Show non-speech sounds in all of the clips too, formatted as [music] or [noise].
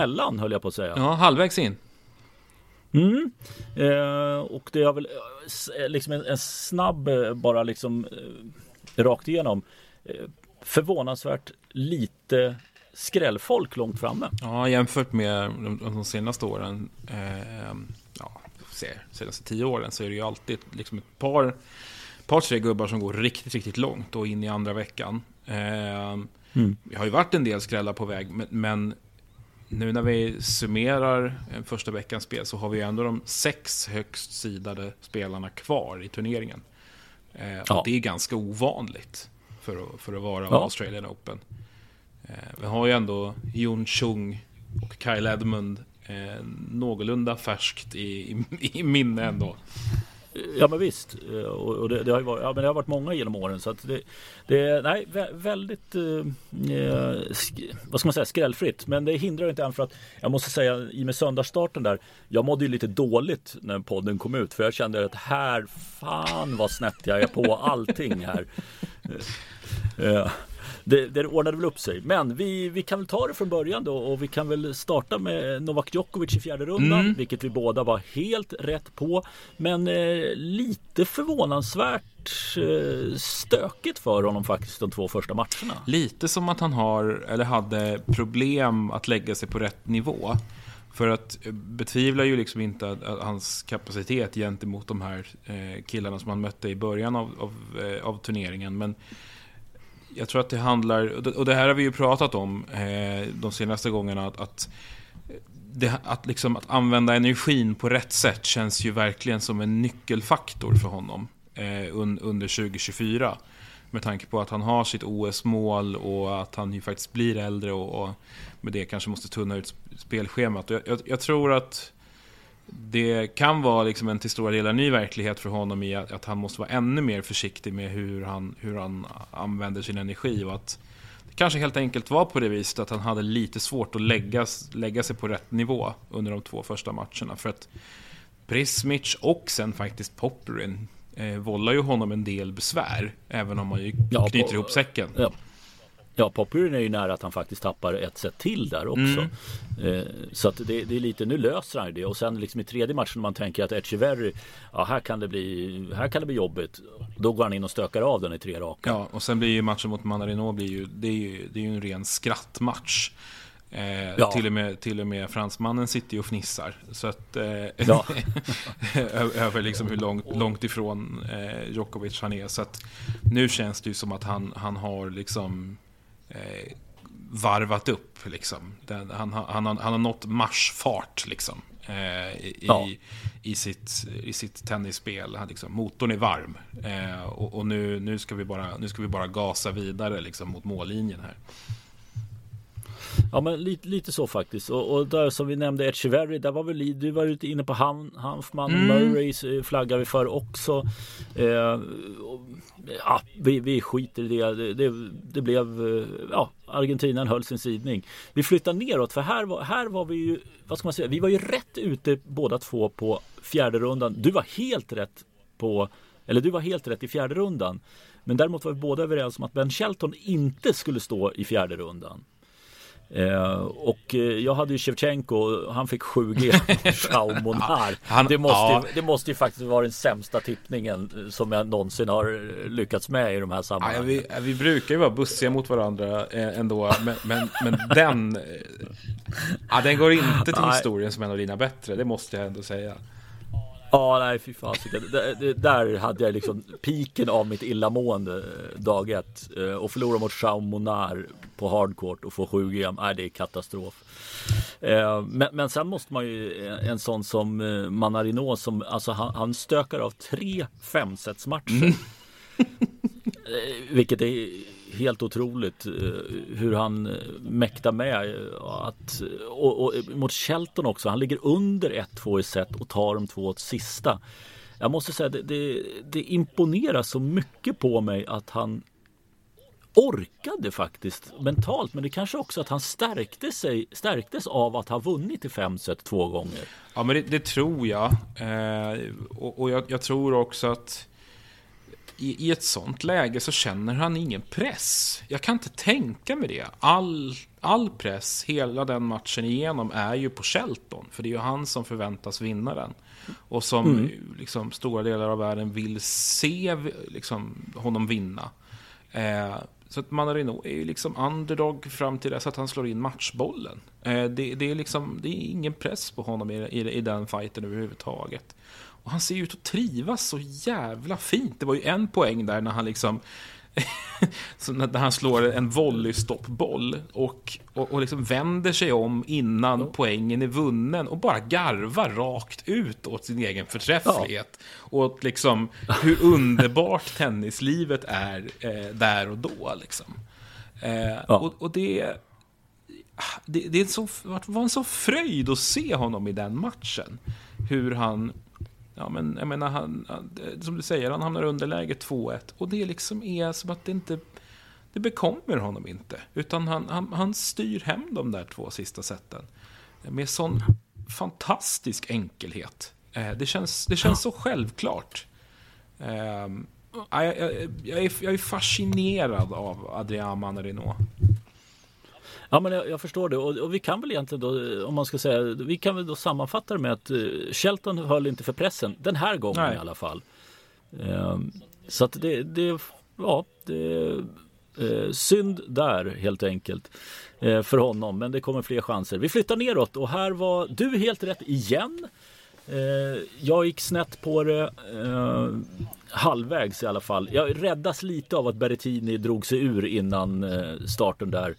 emellan höll jag på att säga. Ja, halvvägs in. Mm. Eh, och det är väl eh, liksom en, en snabb eh, bara liksom eh, rakt igenom. Eh, förvånansvärt lite skrällfolk långt framme. Ja, jämfört med de, de senaste åren, eh, ja, se, senaste tio åren så är det ju alltid liksom ett par, par tre gubbar som går riktigt, riktigt långt och in i andra veckan. Mm. Det har ju varit en del skrällar på väg, men, men nu när vi summerar första veckans spel så har vi ändå de sex högst sidade spelarna kvar i turneringen. Eh, ja. Det är ganska ovanligt för att, för att vara ja. Australian Open. Eh, vi har ju ändå Jon Chung och Kyle Edmund eh, någorlunda färskt i, i, i minne ändå. Ja men visst. Eh, och det, det, har varit, ja, men det har varit många genom åren. Så att det, det nej, väldigt eh, eh vad ska man säga, skrällfritt. Men det hindrar inte än för att jag måste säga i och med söndagsstarten där. Jag mådde ju lite dåligt när podden kom ut. För jag kände att här, fan vad snett jag är på allting här. [laughs] Eh, det, det ordnade väl upp sig. Men vi, vi kan väl ta det från början då och vi kan väl starta med Novak Djokovic i fjärde rundan. Mm. Vilket vi båda var helt rätt på. Men eh, lite förvånansvärt eh, stökigt för honom faktiskt de två första matcherna. Lite som att han har, eller hade problem att lägga sig på rätt nivå. För att eh, betvivla ju liksom inte att, att hans kapacitet gentemot de här eh, killarna som han mötte i början av, av, eh, av turneringen. Men jag tror att det handlar, och det här har vi ju pratat om eh, de senaste gångerna, att, att, det, att, liksom, att använda energin på rätt sätt känns ju verkligen som en nyckelfaktor för honom eh, un, under 2024. Med tanke på att han har sitt OS-mål och att han ju faktiskt blir äldre och, och med det kanske måste tunna ut spelschemat. Jag, jag, jag tror att det kan vara liksom en till stora delar ny verklighet för honom i att, att, han måste vara ännu mer försiktig med hur han, hur han använder sin energi. Och att det kanske helt enkelt var på det viset att han hade lite svårt att lägga, lägga sig på rätt nivå under de två första matcherna. För att Prismic och sen faktiskt Popperin eh, vållar ju honom en del besvär. Även om man ju ja, knyter på, ihop säcken. Ja. Ja, Poppurin är ju nära att han faktiskt tappar ett set till där också. Mm. Eh, så att det, det, är lite, nu löser han det och sen liksom i tredje matchen när man tänker att Echeverry, ja här kan det bli, här kan det bli jobbigt. Då går han in och stökar av den i tre raka. Ja, och sen blir ju matchen mot Manarino blir ju, det är ju, det är ju en ren skrattmatch. Eh, ja. till, och med, till och med fransmannen sitter ju och fnissar. Så att, eh, ja. [laughs] över liksom hur långt, långt ifrån eh, Djokovic han är. Så att nu känns det ju som att han, han har liksom eh, varvat upp. Liksom. Den, han, han, han, han har nått marschfart liksom, eh, i, ja. i, sitt, i sitt tennisspel. Han, liksom, motorn är varm. Eh, och, och nu, nu, ska vi bara, nu ska vi bara gasa vidare liksom, mot mållinjen här. Ja men lite, lite så faktiskt. Och, och där som vi nämnde Echeverry, där var väl du var ute inne på Han, Hanfman, mm. Murray eh, flaggar vi för också. Eh, och, ja, vi, vi skiter i det. Det, det, det blev, eh, ja, Argentina höll sin sidning. Vi flyttar neråt för här var, här var vi ju, vad ska man säga, vi var ju rätt ute båda två på fjärde rundan. Du var helt rätt på, eller du var helt rätt i fjärde rundan. Men däremot var vi båda överens om att Ben Shelton inte skulle stå i fjärde rundan. Eh, och eh, jag hade ju Shevchenko, han fick 7G Schaumonar. [laughs] det, måste, ja. det måste ju faktiskt vara den sämsta tippningen eh, som jag någonsin har lyckats med i de här sammanhangen. Ja, vi, vi, brukar ju vara bussiga mot varandra ändå, men, men, men den, ja, den går inte till historien som en av dina bättre, det måste jag ändå säga. Ja, nej fy fasiken. Där hade jag liksom piken av mitt illamående eh, dag ett. Eh, och förlora mot Chaumonar på hardcourt och få 7 g Nej, det är katastrof. Eh, men, men sen måste man ju en sån som Manarino som alltså han, han stökar av tre femsetsmatcher. Mm. Vilket är helt otroligt eh, hur han eh, mäktar med eh, att och, och, mot Shelton också. Han ligger under 1-2 i set och tar de två åt sista. Jag måste säga det, det, det imponerar så mycket på mig att han orkade faktiskt mentalt. Men det kanske också att han stärkte sig, stärktes av att ha vunnit i fem set två gånger. Ja, men det, det tror jag. Eh, och, och jag, jag, tror också att i, i ett sånt läge så känner han ingen press. Jag kan inte tänka mig det. All, all press, hela den matchen igenom, är ju på Shelton. För det är ju han som förväntas vinna den. Och som mm. liksom, stora delar av världen vill se liksom, honom vinna. Eh, så att Manarino är ju liksom underdog fram till dess att han slår in matchbollen. Eh, det, det, är liksom, det är ingen press på honom i, i, i den fighten överhuvudtaget. Och han ser ut att trivas så jävla fint. Det var ju en poäng där när han liksom [laughs] när han slår en volleystoppboll och, och, och liksom vänder sig om innan mm. poängen är vunnen och bara garvar rakt ut åt sin egen förträfflighet. Ja. Och åt liksom hur underbart [laughs] tennislivet är eh, där och då. Liksom. Eh, ja. och, och det, det, det är så, var en så fröjd att se honom i den matchen. Hur han Ja, men jag menar, han, som du säger, han hamnar underläge 2-1. Och det liksom är som att det inte... Det bekommer honom inte. Utan han, han, han styr hem de där två sista sätten. Med sån fantastisk enkelhet. Eh, det känns, det känns så självklart. Ehm, jag, jag, jag, är, jag är fascinerad av Adrian Manarino. Ja men jag, jag förstår det och, och, vi kan väl egentligen då om man ska säga vi kan väl då sammanfatta det med att uh, Shelton höll inte för pressen den här gången Nej. i alla fall. Uh, så att det, det ja det uh, synd där helt enkelt uh, för honom men det kommer fler chanser. Vi flyttar neråt och här var du helt rätt igen. Jag gick snett på det halvvägs i alla fall. Jag räddas lite av att Berrettini drog sig ur innan starten där.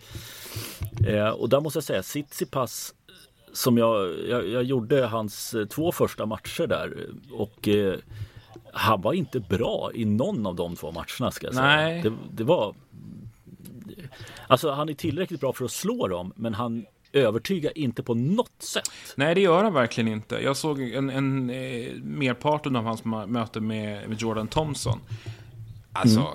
Eh, och där måste jag säga Tsitsipas som jag, jag, jag, gjorde hans eh, två första matcher där och eh, han var inte bra i någon av de två matcherna ska jag säga. Nej. Det, det var Alltså han är tillräckligt bra för att slå dem men han övertygar inte på något sätt. Nej, det gör han verkligen inte. Jag såg en, en, en merparten av hans möte med, med Jordan Thompson. Alltså, mm.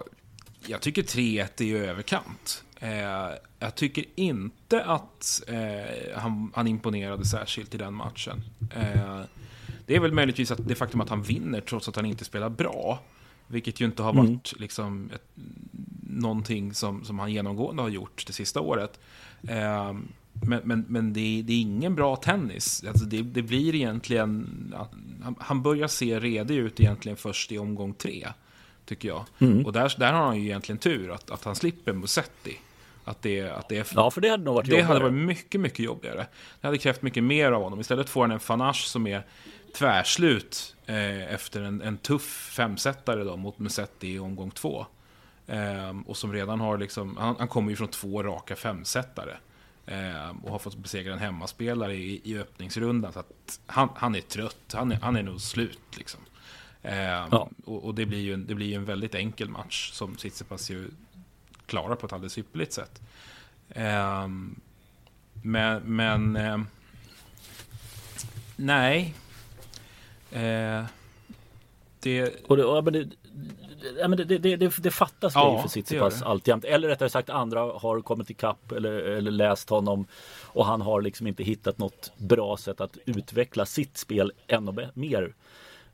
jag tycker 3-1 är i överkant. Eh, jag tycker inte att eh, han, han, imponerade särskilt i den matchen. Eh, det är väl möjligtvis att det faktum att han vinner trots att han inte spelar bra. Vilket ju inte har mm. varit mm. liksom, ett, någonting som, som han genomgående har gjort det sista året. Eh, men, men, men det, är, det, är, ingen bra tennis. Alltså det, det blir egentligen... Han, han börjar se redig ut egentligen först i omgång tre. Tycker jag. Mm. Och där, där har han ju egentligen tur att, att han slipper Musetti. Att det, att det, ja, för det hade nog varit Det jobbigare. hade varit mycket, mycket jobbigare. Det hade krävt mycket mer av honom. Istället får han en Fanache som är tvärslut eh, efter en, en tuff femsättare då, mot Musetti i omgång två. Eh, och som redan har liksom, han, han kommer ju från två raka femsättare. Eh, och har fått besegra en hemmaspelare i, i öppningsrundan. Så han, han är trött, han är, han är nog slut liksom. Eh, ja. och, och, det blir ju en, det blir en väldigt enkel match som Tsitsipas ju klarar på ett alldeles ypperligt sätt. Eh, men, men eh, nej. Eh, det... Och det, ja, men det, ja, men det, det, det, det fattas ja, grejer för Tsitsipas alltjämt. Eller rättare sagt andra har kommit ikapp eller, eller läst honom och han har liksom inte hittat något bra sätt att utveckla sitt spel ännu mer.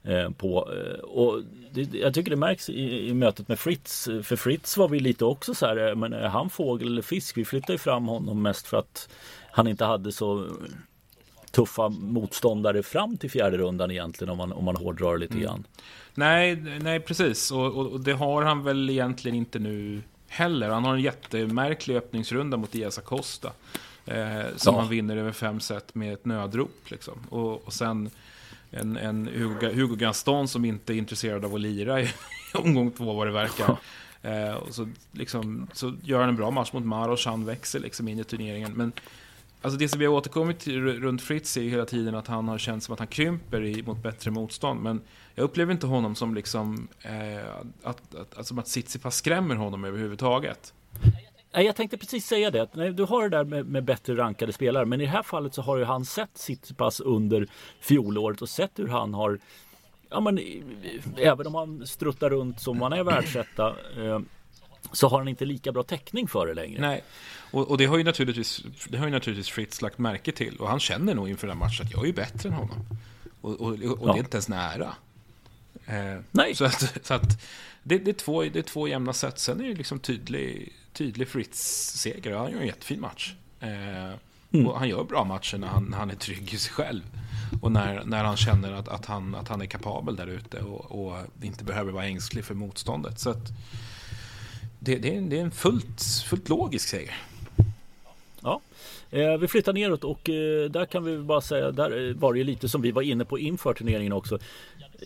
Eh, på. Eh, och det, jag tycker det märks i, i, mötet med Fritz. För Fritz var vi lite också så här, eh, men är han fågel eller fisk? Vi flyttade ju fram honom mest för att han inte hade så tuffa motståndare fram till fjärde rundan egentligen om man, om man hårdrar lite mm. grann. Nej, nej precis och, och, och, det har han väl egentligen inte nu heller. Han har en jättemärklig öppningsrunda mot Diaz Acosta. Eh, som ja. han vinner över fem set med ett nödrop. Liksom. Och, och sen en, en Hugo, Hugo Gaston som inte är intresserad av att lira i omgång två vad det verkar. Eh, och så, liksom, så gör han en bra match mot Maros, han växer liksom in i turneringen. Men alltså det som vi har återkommit till runt Fritz är hela tiden att han har känt som att han krymper i, mot bättre motstånd. Men jag upplever inte honom som liksom, eh, att, att, att, som att Tsitsipas skrämmer honom överhuvudtaget. Jag tänkte precis säga det. Du har det där med, med, bättre rankade spelare. Men i det här fallet så har ju han sett sitt pass under fjolåret och sett hur han har Ja men även om han struttar runt som han är världsetta eh, så har han inte lika bra täckning för det längre. Nej, och, och, det har ju naturligtvis Det har ju naturligtvis Fritz lagt märke till och han känner nog inför den matchen att jag är ju bättre än honom. Och, och, och ja. det är inte ens nära. Eh, Nej. Så att, så att det, det, är två, det är två jämna set. Sen är det liksom tydlig, tydlig Fritz-seger. Han gör en jättefin match. Eh, mm. Och han gör bra matcher när han, när han är trygg i sig själv. Och när, när han känner att, att, han, att han är kapabel där ute och, och inte behöver vara ängslig för motståndet. Så att det, det, är, det är en fullt, fullt logisk seger. Ja, eh, vi flyttar neråt och eh, där kan vi bara säga, där eh, var det lite som vi var inne på inför turneringen också.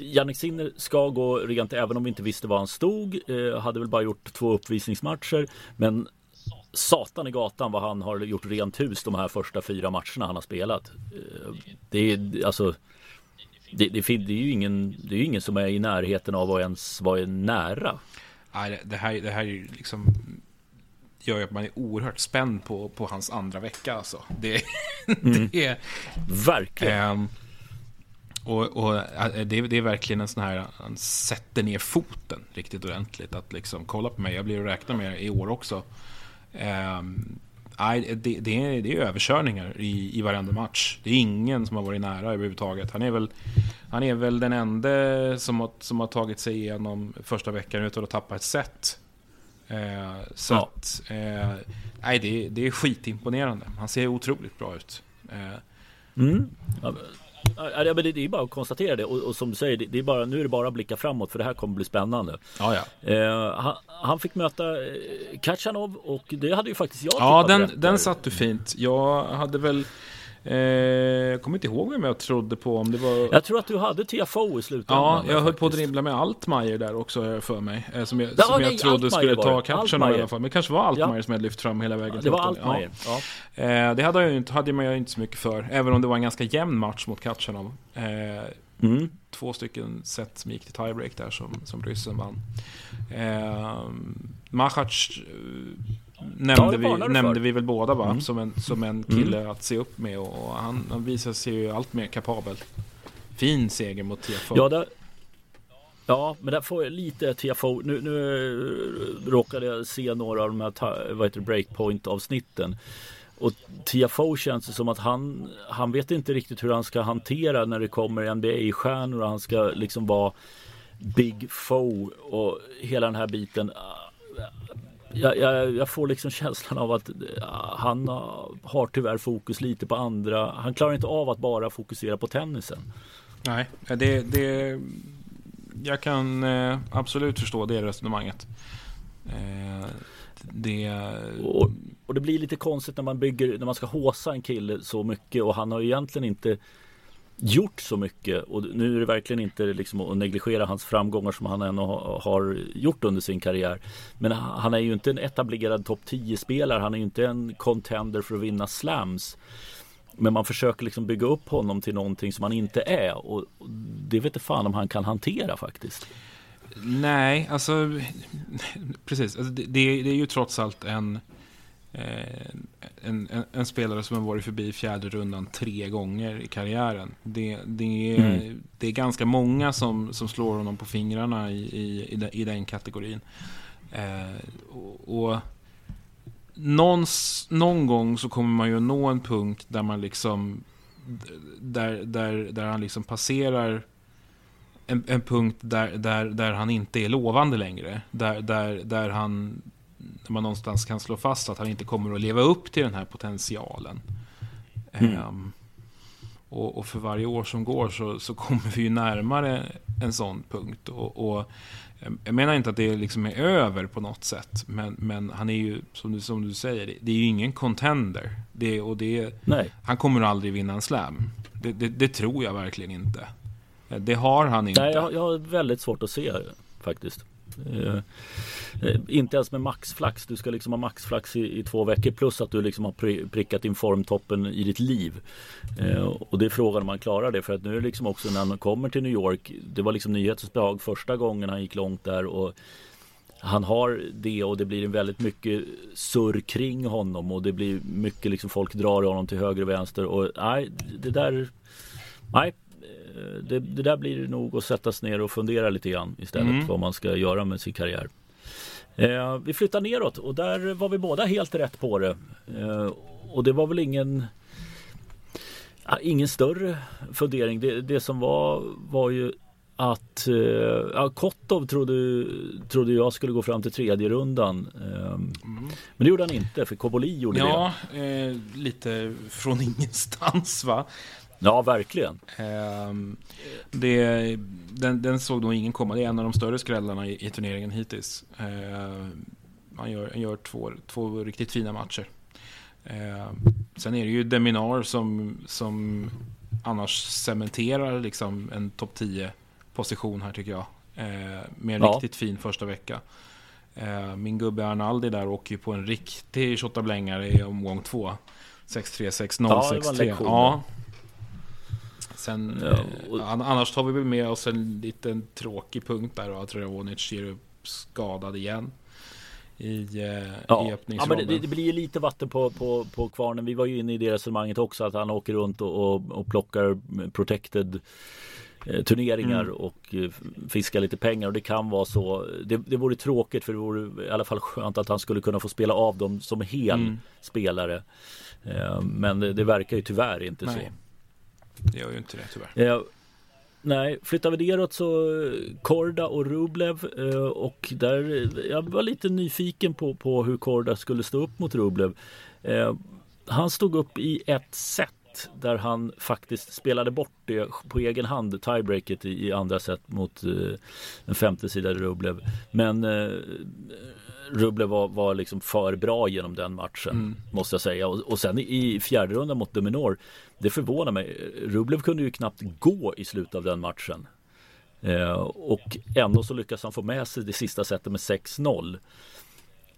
Jannik Sinner ska gå rent även om vi inte visste var han stod. Eh, hade väl bara gjort två uppvisningsmatcher. Men satan i gatan vad han har gjort rent hus de här första fyra matcherna han har spelat. Eh, det är alltså det, det, det, är ju ingen, det är ingen som är i närheten av att ens vara nära. Nej, det här, det här är ju liksom gör ju att man är oerhört spänd på, på hans andra vecka. Alltså. Det, mm. [laughs] det är... Verkligen. Ähm, och, och det, det, är verkligen en sån här, han sätter ner foten riktigt ordentligt. Att liksom, kolla på mig, jag blir att räkna med i år också. Nej, det, det, är, det är överkörningar i, i varenda match. Det är ingen som har varit nära överhuvudtaget. Han är väl, han är väl den enda som har, som har tagit sig igenom första veckan utan att tappa ett set. Uh, så ja. att, uh, nej, det, det är skitimponerande. Han ser otroligt bra ut. Uh, mm. Ja, men det, är bara att konstatera det och, och som du säger, det, är bara, nu är det bara att blicka framåt för det här kommer bli spännande. Ja, ja. Eh, han, han, fick möta eh, Kachanov och det hade ju faktiskt jag Ja, den, den satt du fint. Jag hade väl Eh, jag kommer inte ihåg vem jag trodde på. Om det var... Jag tror att du hade TFO i slutändan. Ja, jag höll på att dribbla med Altmaier där också för mig. Eh, som jag, ja, som nej, jag trodde skulle ta catchen i alla fall. Men det kanske var Altmaier ja. som jag lyft fram hela vägen. det var Altmaier. Ja. Eh, det hade, jag ju inte, hade man ju inte så mycket för. Även om det var en ganska jämn match mot Katchanov. Eh, mm. Två stycken set som gick till tiebreak där som, som ryssen vann. Eh, Machac nämnde, vi, nämnde vi väl båda va? Mm. Som, en, som en kille mm. att se upp med och, han, han visar sig ju allt mer kapabel. Fin seger mot TFO. Ja, där, ja men där får jag lite TFO. Nu, nu råkade jag se några av de här vad heter breakpoint avsnitten. Och TFO känns det som att han, han vet inte riktigt hur han ska hantera när det kommer NBA-stjärnor och han ska liksom vara Big Foe och hela den här biten jag, jag, jag, får liksom känslan av att han har tyvärr fokus lite på andra. Han klarar inte av att bara fokusera på tennisen. Nej, det, det jag kan eh, absolut förstå det resonemanget. Eh, det... Och, och, det blir lite konstigt när man bygger, när man ska håsa en kille så mycket och han har ju egentligen inte gjort så mycket och nu är det verkligen inte liksom att negligera hans framgångar som han ännu har gjort under sin karriär. Men han är ju inte en etablerad topp 10-spelare. Han är ju inte en contender för att vinna slams. Men man försöker liksom bygga upp honom till någonting som han inte är och det vet inte fan om han kan hantera faktiskt. Nej, alltså precis. Alltså, det, det, är ju trots allt en en, en, en, spelare som har varit förbi fjärde rundan tre gånger i karriären. Det, det, är, mm. det är ganska många som, som slår honom på fingrarna i, i, i, den, i den kategorin. Eh, och, och någons, någon gång så kommer man ju nå en punkt där man liksom där, där, där han liksom passerar en, en punkt där, där, där han inte är lovande längre. Där, där, där han där man någonstans kan slå fast att han inte kommer att leva upp till den här potentialen. Mm. Um, och, och, för varje år som går så, så kommer vi ju närmare en sån punkt. Och, och, jag menar inte att det liksom är över på något sätt. Men, men han är ju, som du, som du säger, det, är ju ingen contender. Det, och det, Nej. Han kommer aldrig vinna en slam. Det, det, det, tror jag verkligen inte. Det har han inte. Nej, jag, jag har väldigt svårt att se faktiskt. Eh, eh, inte ens med maxflax. Du ska liksom ha maxflax i, i två veckor plus att du liksom har prickat in formtoppen i ditt liv. Eh, och det är frågan om man klarar det. För att nu är det liksom också när han kommer till New York. Det var liksom nyhetens behag första gången han gick långt där. Och han har det och det blir väldigt mycket surr kring honom och det blir mycket liksom folk drar honom till höger och vänster och nej, det där Nej, det, det, där blir nog att sätta sig ner och fundera lite grann istället mm. vad man ska göra med sin karriär. Eh, vi flyttar neråt och där var vi båda helt rätt på det. Eh, och det var väl ingen Ingen större fundering. Det, det som var var ju att uh, Kotov trodde, trodde jag skulle gå fram till tredje rundan. Uh, mm. Men det gjorde han inte för Koboli gjorde ja, det. Ja, eh, lite från ingenstans va. Ja, verkligen. Eh, det, den, den, såg nog ingen komma. Det är en av de större skrällarna i, i turneringen hittills. Eh, han gör, han gör två, två riktigt fina matcher. Eh, sen är det ju Deminar som, som annars cementerar liksom en topp 10 position här tycker jag. Eh, med en ja. riktigt fin första vecka. Eh, min gubbe Arnaldi där åker ju på en riktig tjottablängare i omgång två. 6-3, 6-0, ja, 6-3. Ja. Sen, ja, och... eh, annars tar vi väl med oss en liten tråkig punkt där och att Ravonic ger upp skadad igen i, eh, ja. i öppningsrommen. Ja, men det, det, blir lite vatten på, på, på kvarnen. Vi var ju inne i det resonemanget också att han åker runt och, och, och plockar protected eh, turneringar mm. och fiskar lite pengar och det kan vara så. Det, det vore tråkigt för det vore i alla fall skönt att han skulle kunna få spela av dem som hel mm. spelare. Men det, det, verkar ju tyvärr inte Nej. så. Det gör ju inte det tyvärr. Eh, Nej, flyttar vi neråt så Korda och Rublev eh, och där eh, jag var lite nyfiken på, på hur Korda skulle stå upp mot Rublev. Eh, han stod upp i ett set där han faktiskt spelade bort det på egen hand, tiebreaket i, i andra set mot eh, den femte sidan Rublev. Men Rublev var, var liksom för bra genom den matchen mm. måste jag säga. Och, och sen i fjärde rundan mot Dominor det förvånar mig. Rublev kunde ju knappt gå i slutet av den matchen. Eh, och ändå så lyckas han få med sig det sista setet med 6-0.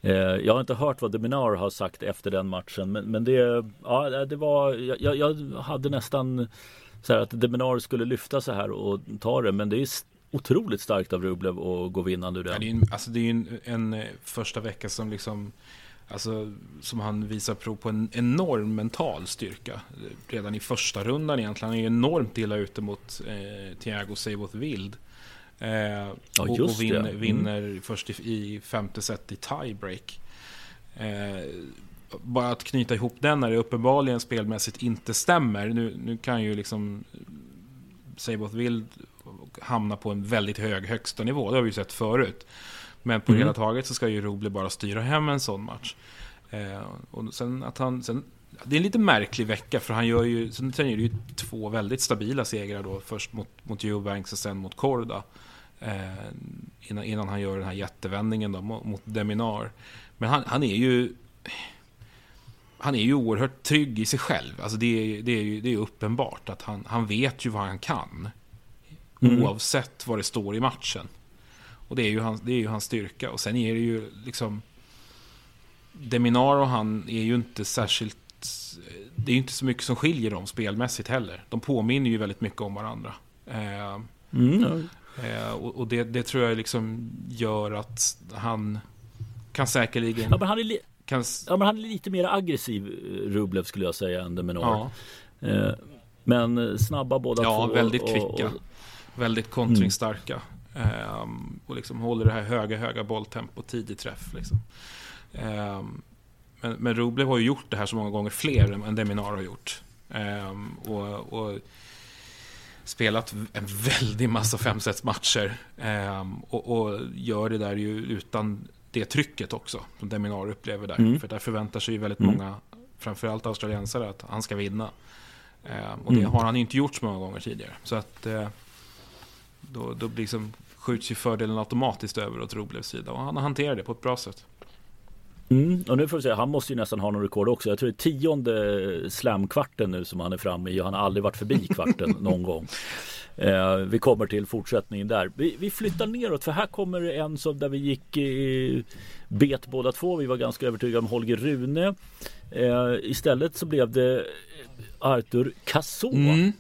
Eh, jag har inte hört vad Deminar har sagt efter den matchen men, men det, ja, det var, jag, jag hade nästan så här att Deminar skulle lyfta så här och ta det men det är otroligt starkt av Rublev att gå vinnande ur den. Ja, det är, en, alltså det är en, en eh, första vecka som liksom Alltså, som han visar prov på en enorm mental styrka. Redan i första rundan egentligen. Han är ju enormt illa ute mot eh, Thiago Seiboth Wild. Eh, ja, och, och vinner, mm. vinner först i, i, femte set i tiebreak. Eh, bara att knyta ihop den när det uppenbarligen spelmässigt inte stämmer. Nu, nu kan ju liksom Seiboth Wild hamna på en väldigt hög högsta nivå. Det har vi ju sett förut. Men på mm. hela taget så ska ju Roble bara styra hem en sån match. Eh, och sen att han, sen, det är en lite märklig vecka för han gör ju, sen är det ju två väldigt stabila segrar då. Först mot, mot Eubanks och sen mot Korda. Eh, innan, innan han gör den här jättevändningen då mot, mot Deminar. Men han, han är ju han är ju oerhört trygg i sig själv. Alltså det, är, det, är, ju, det är uppenbart att han, han vet ju vad han kan. Mm. Oavsett vad det står i matchen. Och det är ju hans, det är ju hans styrka. Och sen är det ju liksom... Deminar och han är ju inte särskilt... Det är ju inte så mycket som skiljer dem spelmässigt heller. De påminner ju väldigt mycket om varandra. Eh, mm. eh, och, och det, det, tror jag liksom gör att han kan säkerligen... Ja, men han är, li- kan... ja, men han är lite mer aggressiv, eh, Rublev, skulle jag säga, än Deminar. Ja. Eh, men snabba båda ja, två. Ja, väldigt kvicka. Och, och... Väldigt kontringstarka. Um, och liksom håller det här höga, höga bolltempo, tidig träff. Liksom. Um, men, men Rublev har ju gjort det här så många gånger fler än Deminar har gjort. Um, och, och, spelat en väldig massa [laughs] femsetsmatcher. Um, och, och, gör det där ju utan det trycket också, som Deminar upplever där. Mm. För där förväntar sig ju väldigt mm. många, framförallt australiensare, att han ska vinna. Um, och det mm. har han inte gjort så många gånger tidigare. Så att uh, då, då liksom skjuts ju fördelen automatiskt över åt Roblevs sida. Och han har hanterat det på ett bra sätt. Mm, och nu får vi se, han måste ju nästan ha någon rekord också. Jag tror det är tionde slamkvarten nu som han är framme i. Han har aldrig varit förbi [laughs] kvarten någon gång. Eh, vi kommer till fortsättningen där. Vi, vi, flyttar neråt för här kommer en som där vi gick eh, bet båda två. Vi var ganska övertygade om Holger Rune. Eh, istället så blev det Arthur Cassot. Mm.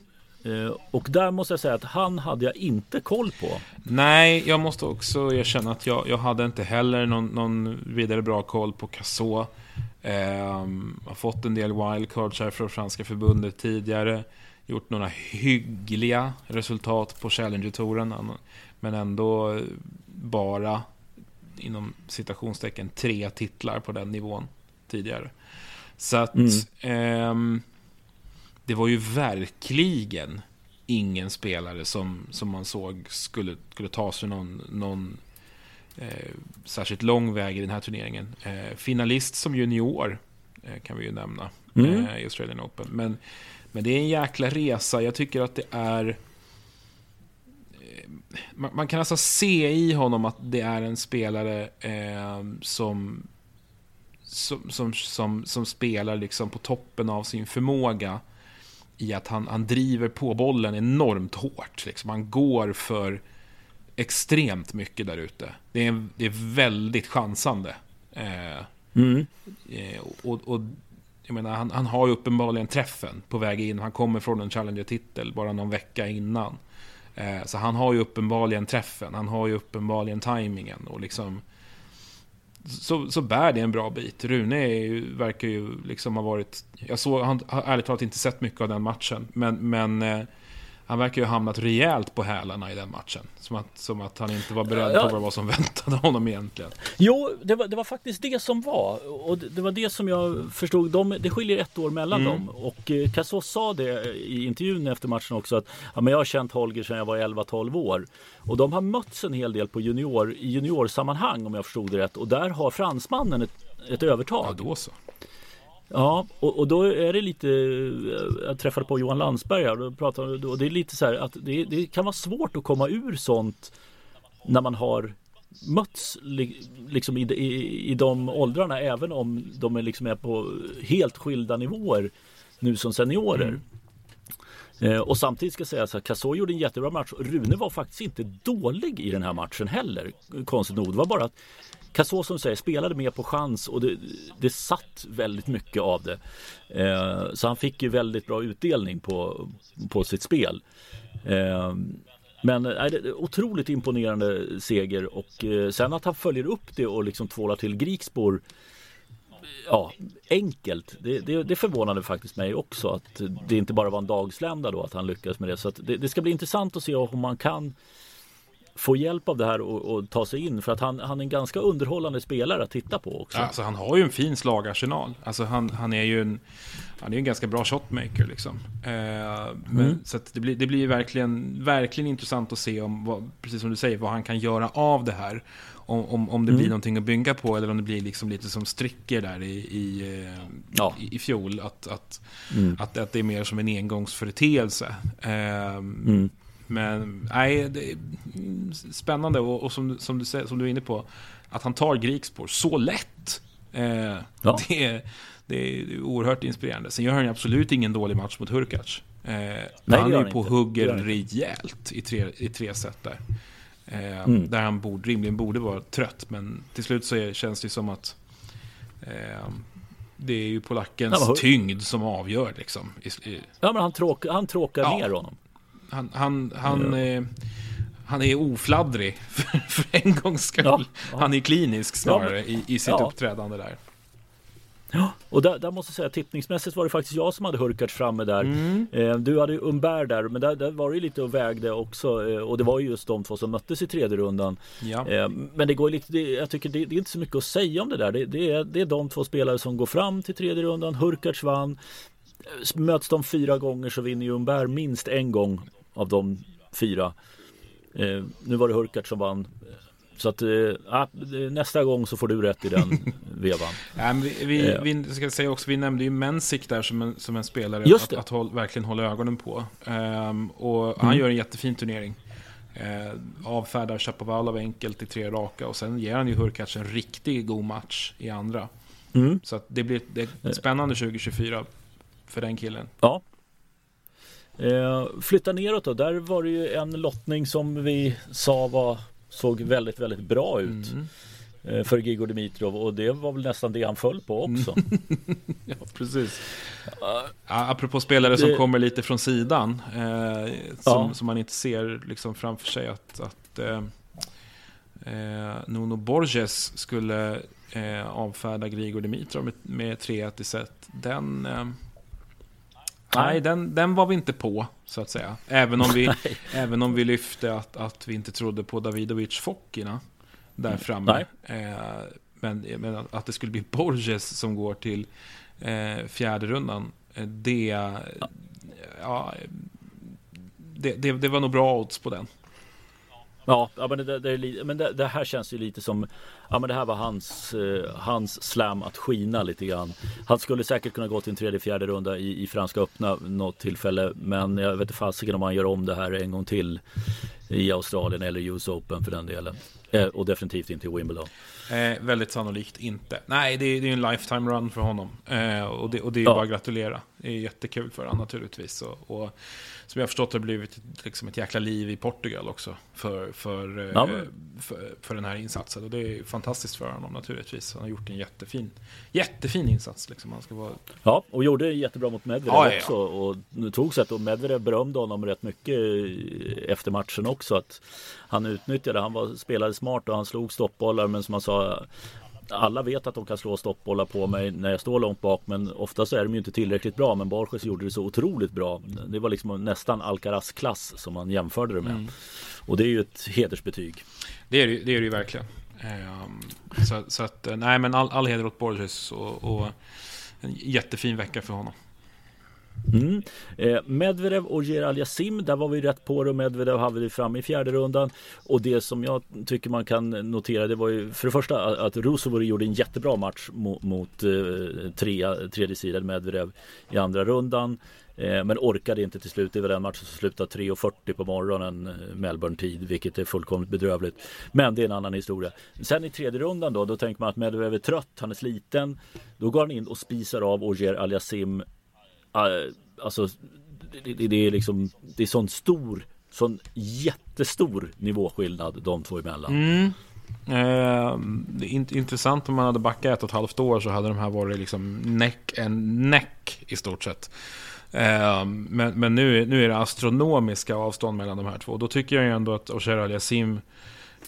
Eh, och där måste jag säga att han hade jag inte koll på. Nej, jag måste också erkänna att jag, jag hade inte heller någon, någon vidare bra koll på Cassot. Eh, har fått en del wildcards här från franska förbundet tidigare. Gjort några hyggliga resultat på Challenger-touren. Men ändå bara inom citationstecken tre titlar på den nivån tidigare. Så att mm. eh, det var ju verkligen ingen spelare som, som man såg skulle, skulle ta sig någon, någon eh, särskilt lång väg i den här turneringen. Eh, finalist som junior eh, kan vi ju nämna mm. Eh, i Australian Open. Men, men det är en jäkla resa. Jag tycker att det är... Eh, man, man, kan alltså se i honom att det är en spelare eh, som, som, som, som, som spelar liksom på toppen av sin förmåga i att han, han driver på bollen enormt hårt. Liksom. Han går för extremt mycket där ute. Det är, det är väldigt chansande. Eh, mm. eh, och, och, jag menar, han, han har ju uppenbarligen träffen på väg in. Han kommer från en Challenger-titel bara någon vecka innan. Eh, så han har ju uppenbarligen träffen. Han har ju uppenbarligen tajmingen. Och liksom, så, så bär det en bra bit. Rune är ju, verkar ju liksom ha varit... Jag såg, han har ärligt talat inte sett mycket av den matchen. Men, men eh, han verkar ju ha hamnat rejält på hälarna i den matchen. Som att, som att han inte var beredd ja. på vad som [laughs] väntade honom egentligen. Jo, det var, det var faktiskt det som var. Och det, det var det som jag förstod. De, det skiljer ett år mellan mm. dem. Och eh, sa det i intervjun efter matchen också. Att ja, men jag har känt Holger sedan jag var 11-12 år. Och de har mötts en hel del på junior, i juniorsammanhang om jag förstod det rätt. Och där har fransmannen ett, ett övertag. Ja, då så. Ja, och, och, då är det lite, jag träffade på Johan Landsberg här, och, pratade, och det är lite så här att det, det, kan vara svårt att komma ur sånt när man har mötts liksom i, i, i de åldrarna även om de är, liksom är på helt skilda nivåer nu som seniorer. Mm. Eh, och samtidigt ska jag säga att Cassou gjorde en jättebra match. Rune var faktiskt inte dålig i den här matchen heller. Konstigt nog. Det var bara att Cassou som säger spelade mer på chans och det, det satt väldigt mycket av det. Eh, så han fick ju väldigt bra utdelning på, på sitt spel. Eh, men äh, det är otroligt imponerande seger och eh, sen att han följer upp det och liksom tvålar till Griksbor ja, enkelt. Det, det, det förvånade faktiskt mig också att det inte bara var en dagslända då att han lyckades med det. Så det, det, ska bli intressant att se om man kan få hjälp av det här och, och, ta sig in för att han, han är en ganska underhållande spelare att titta på också. Alltså han har ju en fin slagarsenal. Alltså han, han är ju en, han är en ganska bra shotmaker liksom. Eh, men, mm. Så det blir, det blir verkligen, verkligen intressant att se om, vad, precis som du säger, vad han kan göra av det här. Om, om, om det mm. blir någonting att bygga på eller om det blir liksom lite som stricker där i, i, eh, ja. i, i fjol. Att, att, mm. att, att det är mer som en engångsföreteelse. Eh, mm. Men nej, det är spännande och, och som, som, du, som du är inne på, att han tar Grikspår så lätt. Eh, ja. det, är, det är oerhört inspirerande. Sen gör han absolut ingen dålig match mot Hurkacz. Eh, nej, han är ju på inte. hugger rejält i tre, i tre set där. Eh, mm. Där han borde, rimligen borde vara trött. Men till slut så är, känns det som att eh, det är ju polackens ja, tyngd som avgör. Liksom, i, i... Ja, men han, tråk, han tråkar ja. ner honom. Han, han, han, eh, han är ofladdrig [laughs] för, för en gångs skull. Ja, ja. Han är klinisk snarare i, i sitt uppträdande där. Ja, och där, där, måste jag säga tippningsmässigt var det faktiskt jag som hade Hurkacz framme där. Mm. Eh, du hade Umberg där, men där, där, var det lite och vägde också. Eh, och det var ju just de två som möttes i tredje rundan. Ja. Eh, men det går lite, det, jag tycker det, det, är inte så mycket att säga om det där. Det, det, är, det är de två spelare som går fram till tredje rundan. Hurkacz vann. Möts de fyra gånger så vinner ju Umberg minst en gång av de fyra. Eh, nu var det Hurkacz som vann. Så att eh, nästa gång så får du rätt i den [laughs] vevan. Ja, vi, vi, eh. vi, ska säga också, vi nämnde ju Mensik där som en, som en spelare att, att håll, verkligen hålla ögonen på. Um, och mm. han gör en jättefin turnering. Uh, avfärdar Chapovalov enkelt i tre raka och sen ger han ju Hurkacz en riktigt god match i andra. Mm. Så det blir det är spännande 2024 för den killen. Ja, Eh, flytta neråt då, där var det ju en lottning som vi sa var, såg väldigt, väldigt bra ut. Mm. Eh, för Grigor Dimitrov och det var väl nästan det han föll på också. [laughs] ja, precis. Uh, apropå spelare det... som kommer lite från sidan. Eh, som, ja. som, man inte ser liksom framför sig att, att eh, eh Nuno Borges skulle avfärda Grigor Dimitrov med, med 3-1 i set. Den Nej, den, den var vi inte på, så att säga. Även om vi, [laughs] även om vi lyfte att, att vi inte trodde på Davidovic Fokkina där mm. framme. Eh, men, men, att det skulle bli [laughs] Borges som går till eh, fjärde rundan, eh, det... Ja. ja. det, det, det, var nog bra odds på den. Ja, men, det, det, men det, här känns ju lite som Ja men det här var hans, eh, hans slam att skina lite grann. Han skulle säkert kunna gå till en tredje, fjärde runda i, i Franska öppna något tillfälle. Men jag vet inte fasiken om han gör om det här en gång till i Australien eller US Open för den delen. Eh, och definitivt inte i Wimbledon. Eh, väldigt sannolikt inte. Nej, det är, det är en lifetime run för honom. Eh, och, det, och det är ja. bara att gratulera. Det är jättekul för honom naturligtvis. Och, och som jag förstått har det blivit liksom ett jäkla liv i Portugal också. För, för, eh, ja, för, för, den här insatsen. Och det är fantastiskt för honom naturligtvis. Han har gjort en jättefin, jättefin insats. Liksom. Han ska vara... Ja, och gjorde jättebra mot Medvedev ja, också. Ja. Och tog sig och Medvedev berömde honom rätt mycket efter matchen också. Att han utnyttjade, han var, spelade smart och han slog stoppbollar. Men som han sa, alla vet att de kan slå stoppbollar på mig när jag står långt bak men ofta så är de ju inte tillräckligt bra men Borges gjorde det så otroligt bra. Det var liksom nästan Alcaraz-klass som man jämförde det med. Mm. Och det är ju ett hedersbetyg. Det är det, det, är det ju verkligen. Ehm, så, så, att, eh, nej men all, all heder åt Borges och, och en jättefin vecka för honom. Mm. Eh, Medvedev och Gerald Yassim, där var vi rätt på det och Medvedev hade vi fram i fjärde rundan. Och det som jag tycker man kan notera det var ju för det första att Rusovori gjorde en jättebra match mot, mot eh, trea, tredje sidan Medvedev i andra rundan. Eh, men orkade inte till slut. Det var den matchen som slutade 3.40 på morgonen eh, Melbourne-tid, vilket är fullkomligt bedrövligt. Men det är en annan historia. Sen i tredje rundan då, då tänker man att Medvedev är trött, han är sliten. Då går han in och spisar av Ogier Aliasim ah, alltså det, det, är liksom Det är sån stor Sån jättestor nivåskillnad de två emellan. Mm. Eh, det är intressant om man hade backat ett och ett halvt år så hade de här varit liksom neck en neck i stort sett. Eh, men men nu, nu är det astronomiska avstånd mellan de här två. Då tycker jag ändå att Osher Aliasim,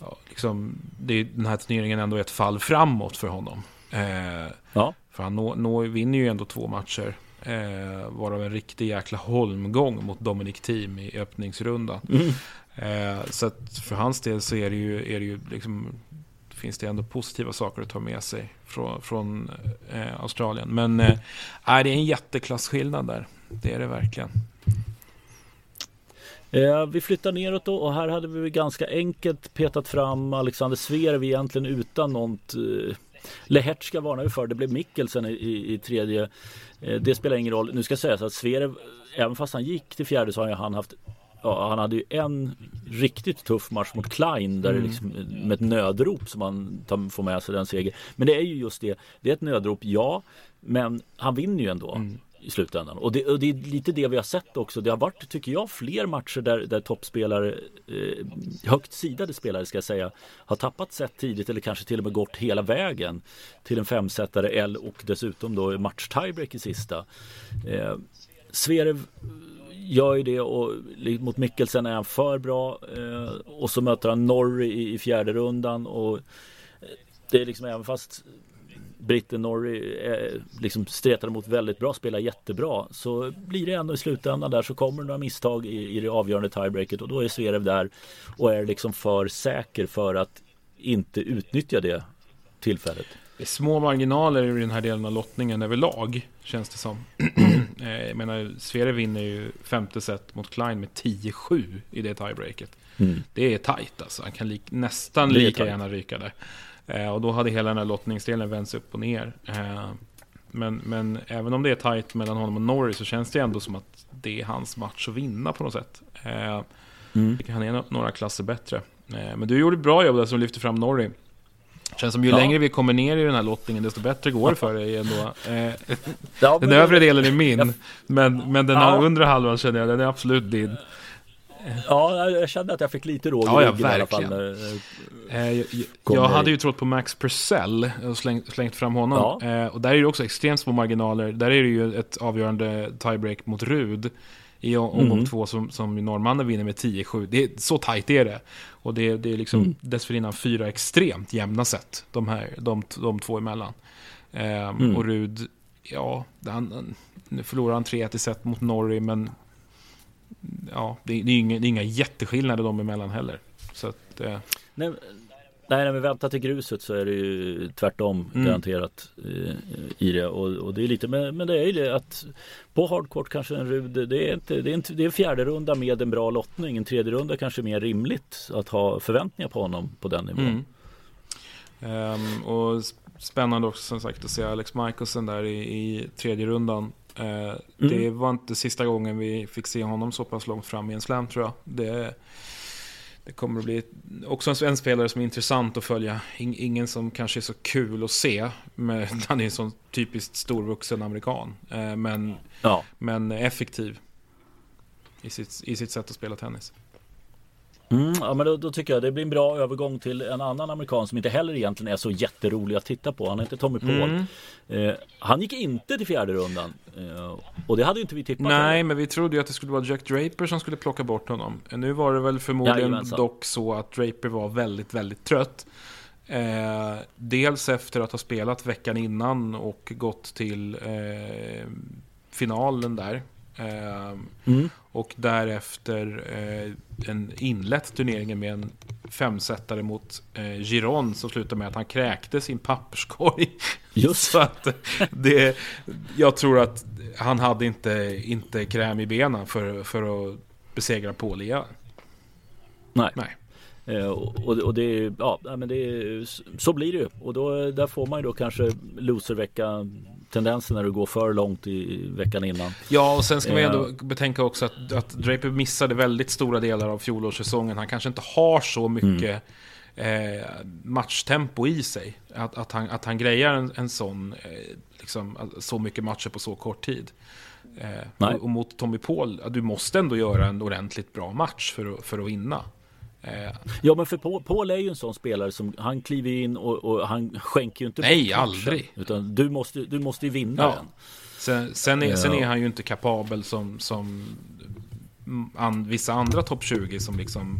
ja, liksom, det, den här turneringen ändå är ett fall framåt för honom. Eh, ja. För han nå, nå, vinner ju ändå två matcher. Eh, varav en riktig jäkla holmgång mot Dominic Team i öppningsrundan. Mm. Eh, så att för hans del så är det ju, är det ju liksom, finns det ändå positiva saker att ta med sig från, från eh, Australien. Men eh, det är en jätteklassskillnad där. Det är det verkligen. Eh, vi flyttar neråt då och här hade vi ganska enkelt petat fram Alexander Zverev egentligen utan något eh, Lehertska varnar vi för. Det blev Mikkelsen i, i, i tredje. Eh, det spelar ingen roll. Nu ska sägas att Zverev, även fast han gick till fjärde så har han haft Ja, han hade ju en riktigt tuff match mot Klein där mm. liksom, med ett nödrop som han tar, får med sig den seger. Men det är ju just det. Det är ett nödrop, ja. Men han vinner ju ändå. Mm i slutändan. Och det, och det, är lite det vi har sett också. Det har varit, tycker jag, fler matcher där, där toppspelare, eh, högt sidade spelare ska jag säga, har tappat set tidigt eller kanske till och med gått hela vägen till en femsetare L och dessutom då match tiebreak i sista. Eh, Zverev gör ju det och mot Mikkelsen är han för bra eh, och så möter han Norrie i, i fjärde rundan och eh, det är liksom även fast britten Norrie eh, liksom stretade mot väldigt bra, spelar jättebra. Så blir det ändå i slutändan där så kommer några misstag i, i det avgörande tiebreaket och då är Zverev där och är liksom för säker för att inte utnyttja det tillfället. Det är små marginaler i den här delen av lottningen överlag, känns det som. [clears throat] Eh, jag menar, Sverige vinner ju femte set mot Klein med 10-7 i det tiebreaket. Mm. Det är tajt alltså. Han kan li nästan lika gärna ryka där. Eh, och då hade hela den här lottningsdelen vänts upp och ner. Eh, men, men även om det är tajt mellan honom och Norris så känns det ändå som att det är hans match att vinna på något sätt. Eh, mm. Han är några klasser bättre. Men du gjorde bra jobb där som lyfte fram Norrie. Känns som ju ja. längre vi kommer ner i den här lottningen desto bättre går det för dig ändå. Den övre delen är min, men, men den ja. undre halvan känner jag, den är absolut din. Ja, jag kände att jag fick lite råg i ja, ja, ryggen i alla fall. Eh, jag, jag hade ju trott på Max Purcell och slängt, slängt fram honom. Ja. Eh, och där är det också extremt små marginaler. Där är det ju ett avgörande tiebreak mot Rud i omgång mm. två som, som norrmannen vinner med 10-7. Det är, så tajt är det. Och det, det är liksom mm. dessförinnan fyra extremt jämna set, de, här, de, de två emellan. Eh, mm. Och Rud, ja, han, nu förlorar han 3-1 i set mot Norrie, men ja, det, det, är inga, det är inga jätteskillnader de emellan heller. Så att, eh. Nej, Nej, när vi väntar till gruset så är det ju tvärtom mm. garanterat eh, i det. Och, och, det är lite, men, men det är ju det att på hardcourt kanske en rud, det är, inte, det, är inte, det är en fjärde runda med en bra lottning. En tredje runda kanske är mer rimligt att ha förväntningar på honom på den nivån. Mm. Um, och spännande också som sagt att se Alex Michelsen där i, i tredje rundan. Uh, mm. Det var inte sista gången vi fick se honom så pass långt fram i en slam tror jag. Det, det kommer att bli också en spelare som är intressant att följa. Ingen som kanske är så kul att se. Men [laughs] han är en sån typiskt storvuxen amerikan. Eh, men, ja. men effektiv i sitt, i sitt sätt att spela tennis. Mm, ja, men då, då, tycker jag det blir en bra övergång till en annan amerikan som inte heller egentligen är så jätterolig att titta på. Han heter Tommy Paul. Mm. Eh, han gick inte till fjärde rundan. Eh, och det hade inte vi tippat. Nej, heller. men vi trodde ju att det skulle vara Jack Draper som skulle plocka bort honom. Nu var det väl förmodligen Jajamensan. dock så att Draper var väldigt, väldigt trött. Eh, dels efter att ha spelat veckan innan och gått till eh, finalen där. Eh, mm. Och därefter eh, en inlett turneringen med en femsetare mot eh, Giron som slutade med att han kräkte sin papperskorg. [laughs] Just Så att det, jag tror att han hade inte, inte kräm i benen för, för att besegra Paul igen. Nej. Nej. Eh, och, och det, ja, men det, så blir det ju. Och då, där får man ju då kanske loservecka tendensen när du går för långt i veckan innan. Ja, och sen ska man ändå uh, betänka också att, att Draper missade väldigt stora delar av fjolårssäsongen. Han kanske inte har så mycket mm. eh, matchtempo i sig. Att, att, han, att han grejar en, en sån, eh, liksom, så mycket matcher på så kort tid. Eh, och, och, mot Tommy Paul, du måste ändå göra en ordentligt bra match för att, för att vinna. Eh, ja men för Paul, är ju en sån spelare som han kliver in och, och han skänker ju inte Nej aldrig Utan du måste, du måste ju vinna ja. den sen, sen, är, sen är han ju inte kapabel som, som an, vissa andra topp 20 som, liksom,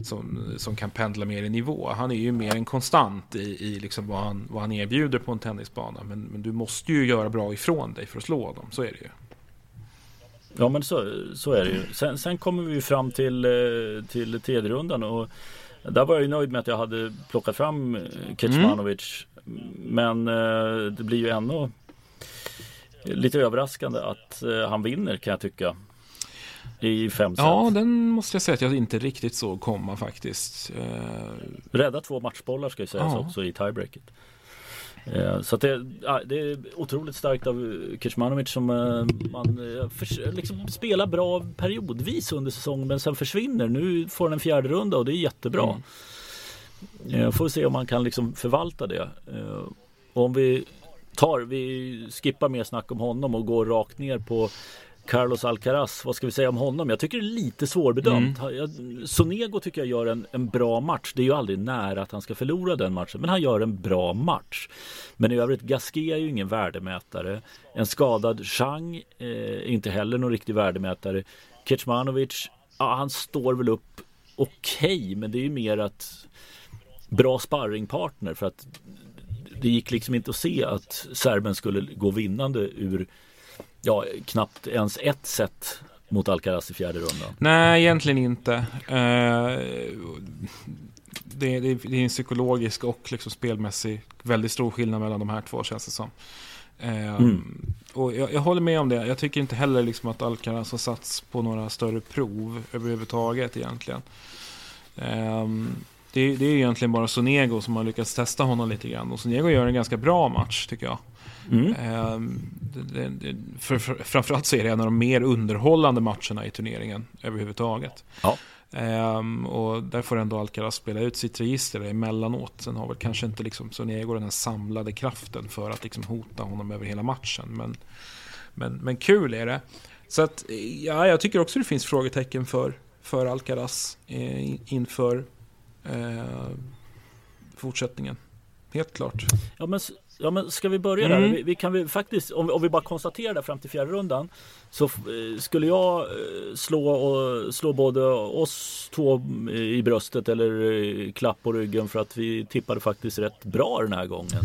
som, som kan pendla mer i nivå. Han är ju mer en konstant i, i liksom vad, han, vad han erbjuder på en tennisbana. Men, men du måste ju göra bra ifrån dig för att slå dem, så är det ju. Ja men så, så är det ju. Sen, sen kommer vi fram till, eh, till tredje rundan och där var jag ju nöjd med att jag hade plockat fram eh, Kecmanovic. Mm. Men eh, det blir ju ändå lite överraskande att han vinner kan jag tycka. I fem set. Ja, den måste jag säga att jag inte riktigt såg komma faktiskt. Rädda två matchbollar ska ju sägas ja. också i tiebreaket. Eh, så det, det, är otroligt starkt av Kecmanovic som eh, man eh, för, liksom spelar bra periodvis under säsongen men sen försvinner. Nu får han en fjärde runda och det är jättebra. Mm. Får se om man kan liksom förvalta det. Om vi tar, vi skippar mer snack om honom och går rakt ner på Carlos Alcaraz, vad ska vi säga om honom? Jag tycker det är lite svårbedömt. Mm. Sonego tycker jag gör en, en bra match. Det är ju aldrig nära att han ska förlora den matchen, men han gör en bra match. Men i övrigt, Gasquet är ju ingen värdemätare. En skadad Chang eh, är inte heller någon riktig värdemätare. Kecmanovic, ja, han står väl upp okej, okay, men det är ju mer att bra sparringpartner för att det gick liksom inte att se att serben skulle gå vinnande ur ja, knappt ens ett set mot Alcaraz i fjärde rundan. Nej, egentligen inte. Uh, det, det, det, är en psykologisk och liksom spelmässig väldigt stor skillnad mellan de här två känns det som. Uh, mm. Och jag, jag, håller med om det. Jag tycker inte heller liksom att Alcaraz har satts på några större prov överhuvudtaget egentligen. Um, det, det, är egentligen bara Sonego som har lyckats testa honom lite grann. Och Sonego gör en ganska bra match tycker jag. Mm. Ehm, det, det, för, för, framförallt så är det en av de mer underhållande matcherna i turneringen överhuvudtaget. Ja. Um, och där får ändå Alcaraz spela ut sitt register emellanåt. Sen har väl kanske inte liksom Sonego den här samlade kraften för att liksom hota honom över hela matchen. Men, men, men kul är det. Så att, ja, jag tycker också det finns frågetecken för, för Alcaraz eh, inför eh, fortsättningen. Helt klart. Ja, men Ja men ska vi börja mm. där? Vi, vi, kan vi faktiskt, om, om vi bara konstaterar det fram till fjärde rundan Så eh, skulle jag eh, slå, och, slå både oss två i bröstet eller eh, klapp på ryggen för att vi tippade faktiskt rätt bra den här gången.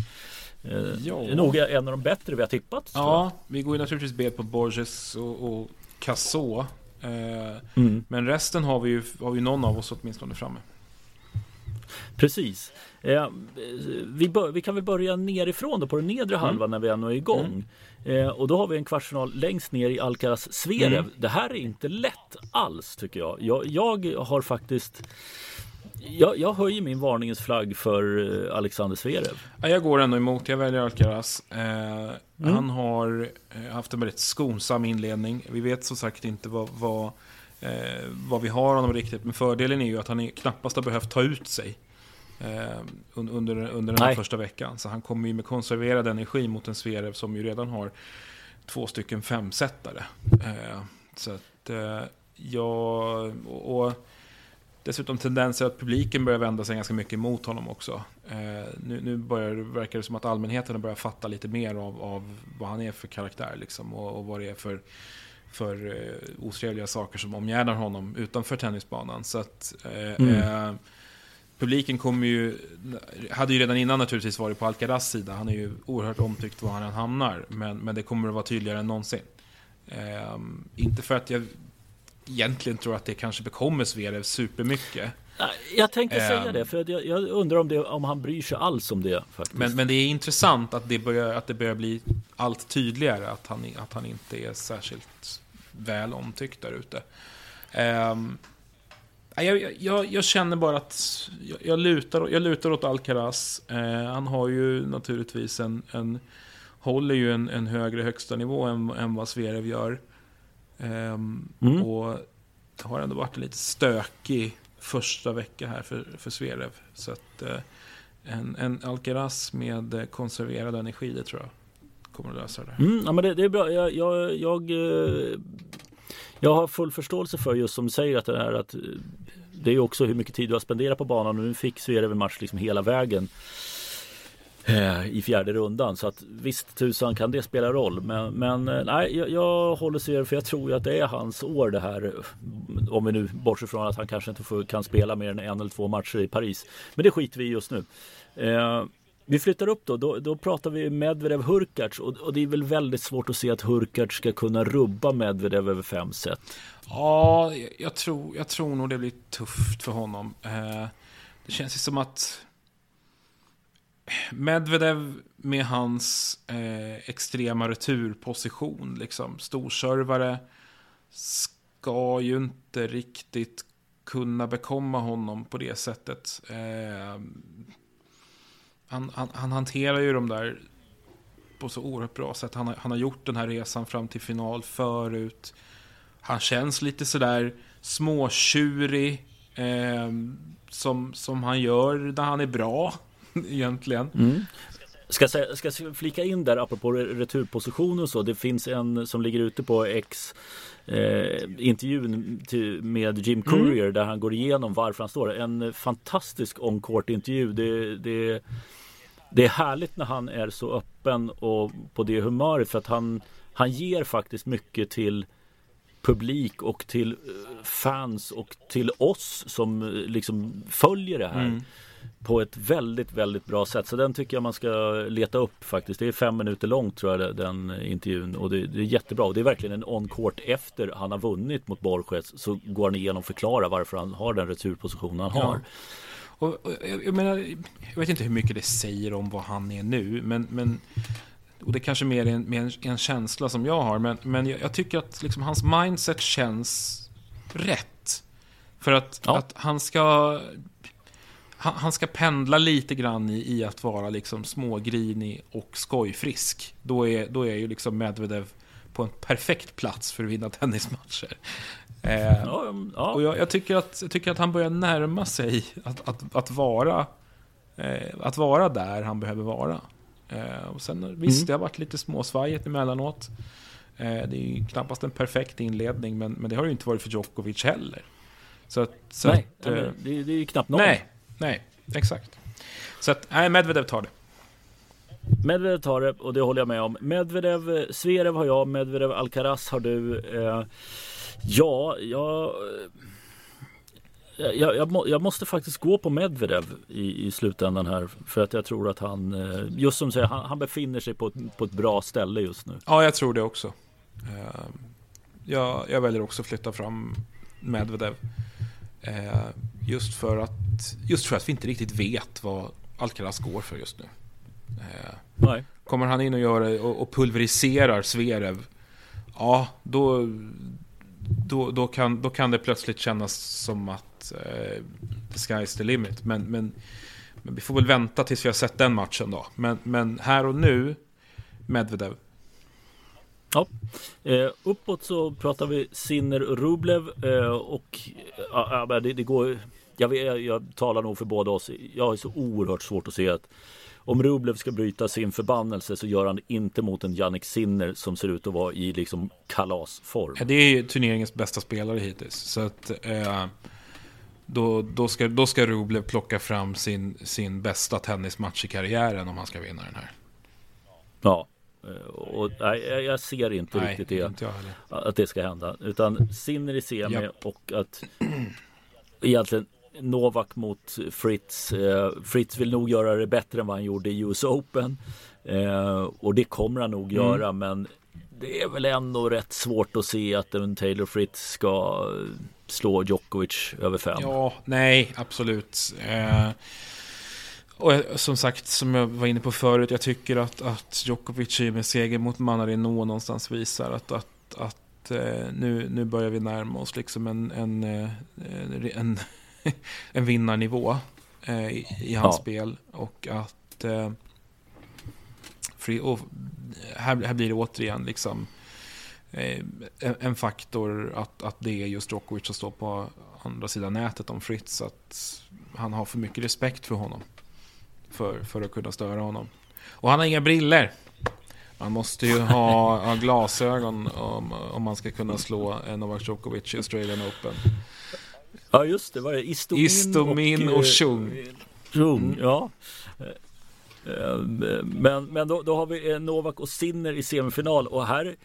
Det är nog en av de bättre vi har tippat. Ja, vi går ju naturligtvis bet på Borges och, och Casså. Mm. Men resten har vi ju har vi någon av oss åtminstone framme. Precis. Eh, vi, bör, vi, kan väl börja nerifrån då på den nedre mm. halvan när vi ändå är igång. Mm. Eh, och då har vi en kvartsfinal längst ner i Alcaraz Zverev. Mm. Det här är inte lätt alls tycker jag. Jag, jag har faktiskt jag, jag höjer min varningens flagg för eh, Alexander Zverev. Jag går ändå emot. Jag väljer Alcaraz. Eh, mm. Han har eh, haft en väldigt skonsam inledning. Vi vet som sagt inte vad, vad, eh, vad vi har honom riktigt. Men fördelen är ju att han knappast har behövt ta ut sig eh, under, under den här Nej. första veckan. Så han kommer ju med konserverad energi mot en Zverev som ju redan har två stycken femsättare. Eh, så att jag... och, och Dessutom tendenser att publiken börjar vända sig ganska mycket mot honom också. Eh, nu nu börjar, verkar det som att allmänheten börjar fatta lite mer av, av vad han är för karaktär liksom, och, och vad det är för, för eh, otrevliga saker som omgärdar honom utanför tennisbanan. Så att, eh, mm. Eh, publiken kommer ju, hade ju redan innan naturligtvis varit på Alcaraz sida. Han är ju oerhört omtyckt var han än hamnar. Men, men det kommer att vara tydligare än någonsin. Eh, inte för att jag egentligen tror att det kanske bekommer Zverev supermycket. Jag tänkte säga det, för jag, jag, undrar om, det, om han bryr sig alls om det. faktiskt. Men, men det är intressant att det, börjar, att det börjar bli allt tydligare att han, att han inte är särskilt väl omtyckt där ute. Um, jag, jag, jag, känner bara att jag, jag, lutar, jag lutar åt Alcaraz. Uh, han har ju naturligtvis en, en håller ju en, en högre högsta nivå än, än vad Zverev gör. Um, mm. Och det har ändå varit en lite stökig första vecka här för, för Zverev. Så att uh, en, en Alcaraz med konserverad energi, det tror jag kommer att lösa det. Mm, ja, men det, det, är bra. Jag, jag, jag, eh, jag, har full förståelse för just som du säger att det är att eh, det är också hur mycket tid du har spenderat på banan och nu fick Zverev en match liksom hela vägen eh, i fjärde rundan. Så att visst tusan kan det spela roll. Men, men nej, jag, jag håller Zverev för jag tror ju att det är hans år det här. Om vi nu bortser från att han kanske inte får, kan spela mer än en eller två matcher i Paris. Men det skiter vi i just nu. Eh, vi flyttar upp då, då, då pratar vi Medvedev Hurkacz och, och, det är väl väldigt svårt att se att Hurkacz ska kunna rubba Medvedev över fem set. Ja, jag tror, jag tror nog det blir tufft för honom. Eh, det känns ju som att Medvedev med hans eh, extrema returposition, liksom storservare, ska ju inte riktigt kunna bekomma honom på det sättet. Eh, han, han, han, hanterar ju de där på så oerhört bra sätt. Han, han har gjort den här resan fram till final förut. Han känns lite sådär småtjurig. Eh, som, som han gör när han är bra. [laughs] egentligen. Mm. Ska, ska flika in där apropå returpositioner och så. Det finns en som ligger ute på X eh, intervjun till, med Jim mm. Courier mm. där han går igenom varför han står där. En fantastisk on-court intervju. Det, det, det är härligt när han är så öppen och på det humöret för att han, han ger faktiskt mycket till publik och till eh, fans och till oss som eh, liksom följer det här. Mm på ett väldigt, väldigt bra sätt. Så den tycker jag man ska leta upp faktiskt. Det är fem minuter långt tror jag den intervjun och det, det är jättebra. Och det är verkligen en on-court efter han har vunnit mot Borges så går han igenom och förklarar varför han har den returpositionen han har. Och, och, jag, menar, jag vet inte hur mycket det säger om vad han är nu, men, men och det är kanske mer en, mer en känsla som jag har, men, men jag, jag tycker att liksom hans mindset känns rätt. För att, ja. att han ska han, han, ska pendla lite grann i, i att vara liksom smågrinig och skojfrisk. Då är, då är ju liksom Medvedev på en perfekt plats för att vinna tennismatcher. Eh, ja, ja. Och jag, jag, tycker att, jag tycker att han börjar närma sig att, att, att, vara, eh, att vara där han behöver vara. Eh, och sen, visst, mm. det har varit lite småsvajigt emellanåt. Eh, det är ju knappast en perfekt inledning, men, men det har ju inte varit för Djokovic heller. Så att, så nej, att, det, det, är ju knappt någon. Nej, Nej, exakt. Så att, nej, Medvedev tar det. Medvedev tar det och det håller jag med om. Medvedev, Zverev har jag, Medvedev Alcaraz har du. Eh, ja, jag, jag, jag, jag, måste faktiskt gå på Medvedev i, i slutändan här. För att jag tror att han, eh, just som du säger, han, han, befinner sig på ett, på ett bra ställe just nu. Ja, jag tror det också. Eh, jag, jag väljer också att flytta fram Medvedev. Eh, just för att just för att vi inte riktigt vet vad Alcaraz går för just nu. Eh, Nej. Kommer han in och gör och, och pulveriserar Zverev, ja då, då, då, kan, då kan det plötsligt kännas som att eh, the sky's the limit. Men, men, men vi får väl vänta tills vi har sett den matchen då. Men, men här och nu, Medvedev. Ja. Eh, uppåt så pratar vi Sinner och Rublev eh, och ja, det, det går jag, jag, jag talar nog för båda oss. Jag har så oerhört svårt att se att om Rublev ska bryta sin förbannelse så gör han det inte mot en Jannik Sinner som ser ut att vara i liksom kalasform. Ja, det är ju turneringens bästa spelare hittills. Så att eh, då, då, ska, då ska Rublev plocka fram sin, sin bästa tennismatch i karriären om han ska vinna den här. Ja, och nej, jag ser inte nej, riktigt det, inte att det ska hända. Utan Sinner i semi ja. och att egentligen Novak mot Fritz. Eh, Fritz vill nog göra det bättre än vad han gjorde i US Open. Eh, och det kommer han nog mm. göra men det är väl ändå rätt svårt att se att en Taylor Fritz ska slå Djokovic över fem. Ja, nej, absolut. Eh, och som sagt, som jag var inne på förut, jag tycker att, att Djokovic med seger mot Manarino någonstans visar att, att, att eh, nu, nu börjar vi närma oss liksom en, en, en, eh, en [laughs] en vinnarnivå eh, i, i, hans ja. spel. Och att och här, här blir det återigen liksom en, en, faktor att, att det är just Djokovic som står på andra sidan nätet om Fritz. Att han har för mycket respekt för honom. För, för att kunna störa honom. Och han har inga briller. Man måste ju ha, ha glasögon om, om man ska kunna slå Novak Djokovic i Australian Open. Ja just det, var det Istomin, Istomin och, och Chung. Eh, Chung, mm. ja. Eh, men, men då, då har vi eh, Novak och Sinner i semifinal och här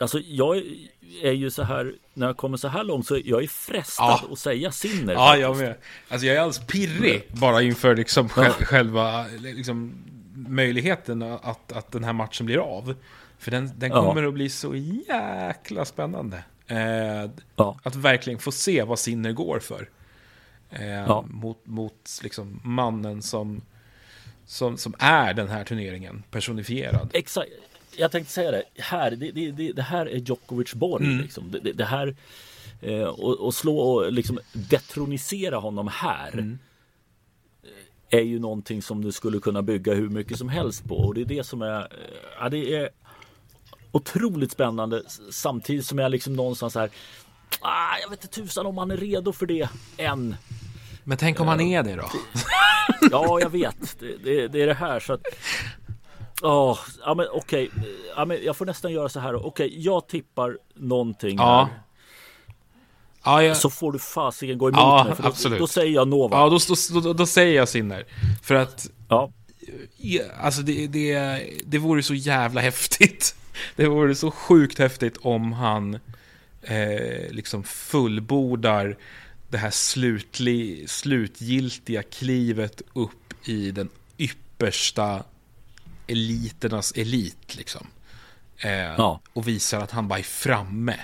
Alltså jag är ju så här När jag kommer så här långt så jag är frestad ja. att säga Sinner Ja faktiskt. jag med Alltså jag är alldeles pirrig bara inför liksom ja. själva liksom, Möjligheten att, att den här matchen blir av För den, den kommer ja. att bli så jäkla spännande Eh. Att verkligen få se vad Sinner går för. Eh. Mot, mot liksom mannen som, som, som är den här turneringen personifierad. Exakt. Jag tänkte säga det. Här, det, det, det, här är Djokovic borg. Mm. Liksom. Det, det, här eh, och, och, slå och liksom detronisera honom här. Mm. Är ju någonting som du skulle kunna bygga hur mycket som helst på. Och det är det som är, eh, ja, det är otroligt spännande samtidigt som jag liksom någonstans här ah, jag vet inte tusan om han är redo för det än. Men tänk om han är det då? [laughs] ja, jag vet. Det, det, det är det här så att Oh, ja men okej, okay. ja, men jag får nästan göra så här. Okej, okay, jag tippar någonting ja. här. Ja, jag... Så får du fasiken gå emot ja, mig. För då, absolut. då säger jag Nova. Ja, då, då, då, då säger jag Sinner. För att... Ja. Alltså det, det, det vore så jävla häftigt [laughs] det vore så sjukt häftigt om han eh, liksom fullbordar det här slutli, slutgiltiga klivet upp i den yppersta eliternas elit. Liksom. Eh, ja. Och visar att han bara är framme.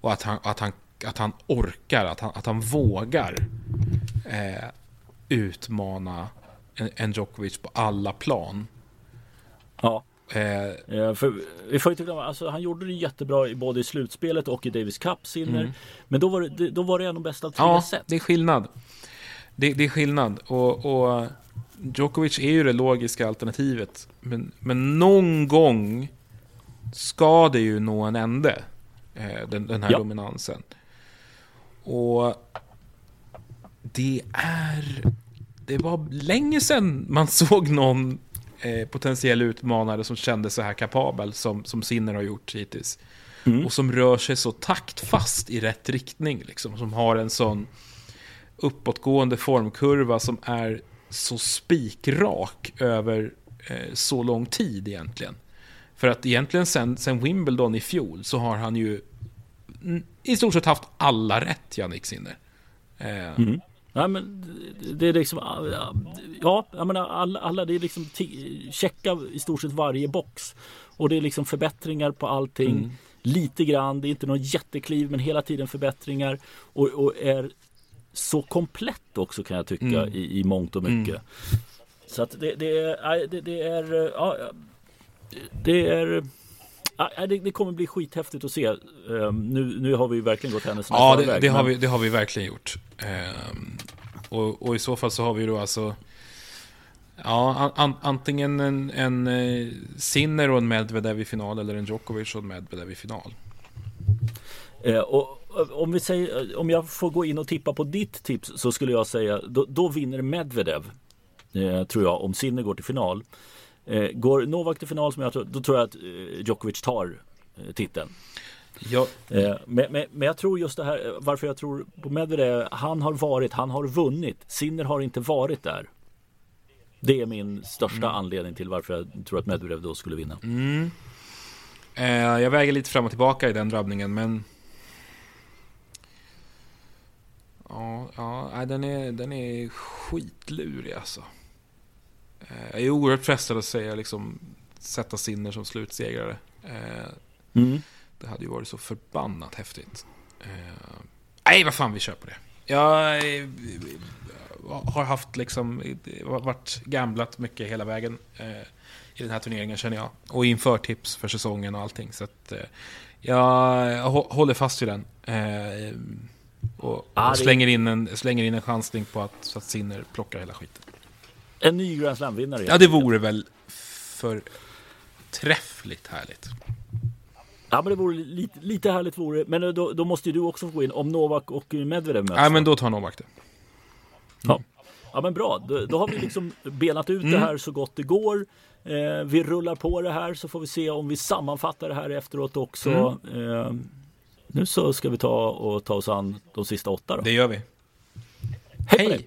Och att han, att han, att han orkar, att han, att han vågar eh, utmana en, en Djokovic på alla plan. Ja. Eh, ja, för, vi får inte glömma, alltså, han gjorde det jättebra både i slutspelet och i Davis Cup silver. Mm. Men då var det, då var det en bästa av tre ja, set. det är skillnad. Det, det, är skillnad. Och, och Djokovic är ju det logiska alternativet. Men, men någon gång ska det ju nå en ände. Eh, den, den här ja. dominansen. Och det är... Det var länge sedan man [laughs] såg någon eh, potentiell utmanare som kände så här kapabel som, som Sinner har gjort hittills. Mm. Och som rör sig så taktfast i rätt riktning. Liksom, som har en sån uppåtgående formkurva som är så spikrak över eh, så lång tid egentligen. För att egentligen sen, sen Wimbledon i fjol så har han ju i stort sett haft alla rätt, Jannik Sinner. Eh, mm. Ja, men det är liksom Ja, jag menar alla, alla det är liksom checka i stort sett varje box och det är liksom förbättringar på allting. Mm. Lite grann, det är inte någon jättekliv men hela tiden förbättringar och, och är så komplett också kan jag tycka mm. i, i mångt och mycket. Mm. Så att det, det, är, det, det är, ja, det är Ja, det, det, kommer bli skithäftigt att se. Um, nu, nu har vi verkligen gått händelserna Ja, det, det, men... har vi, det har vi verkligen gjort. Um, och, och, i så fall så har vi då alltså Ja, an, antingen en, en uh, Sinner och en Medvedev i final eller en Djokovic och en Medvedev i final. Uh, och om, vi säger, om jag får gå in och tippa på ditt tips så skulle jag säga då, då vinner Medvedev. Uh, tror jag om Sinner går till final. Eh, går Novak till final som jag tror, då tror jag att eh, Djokovic tar eh, titeln. Ja. Men, men, men, jag tror just det här varför jag tror på Medvedev. Han har varit, han har vunnit. Sinner har inte varit där. Det är min största mm. anledning till varför jag tror att Medvedev då skulle vinna. Mm. Eh, jag väger lite fram och tillbaka i den drabbningen men Ja, ja den, är, den är skitlurig alltså. Eh, jag är oerhört frestad att säga liksom sätta Sinner som slutsegrare. Eh, mm. Det hade ju varit så förbannat häftigt. Eh, nej, vad fan, vi kör på det. Jag har haft liksom, varit gamblat mycket hela vägen i den här turneringen känner jag. Och inför tips för säsongen och allting. Så att jag håller fast vid den. Och, och slänger, in en, slänger in en chansning på att, så att Sinner plockar hela skiten. En ny Grand Slam-vinnare. Ja, det vore väl för träffligt härligt. Ja, men det vore lite, lite härligt vore Men då, då måste ju du också få in om Novak och Medvedev möts. Ja, men då tar Novak det. Mm. Ja. ja, men bra. Då, då har vi liksom benat ut mm. det här så gott det går. Eh, vi rullar på det här så får vi se om vi sammanfattar det här efteråt också. Mm. Eh, nu så ska vi ta och ta oss an de sista åtta då. Det gör vi. Hej! Hej.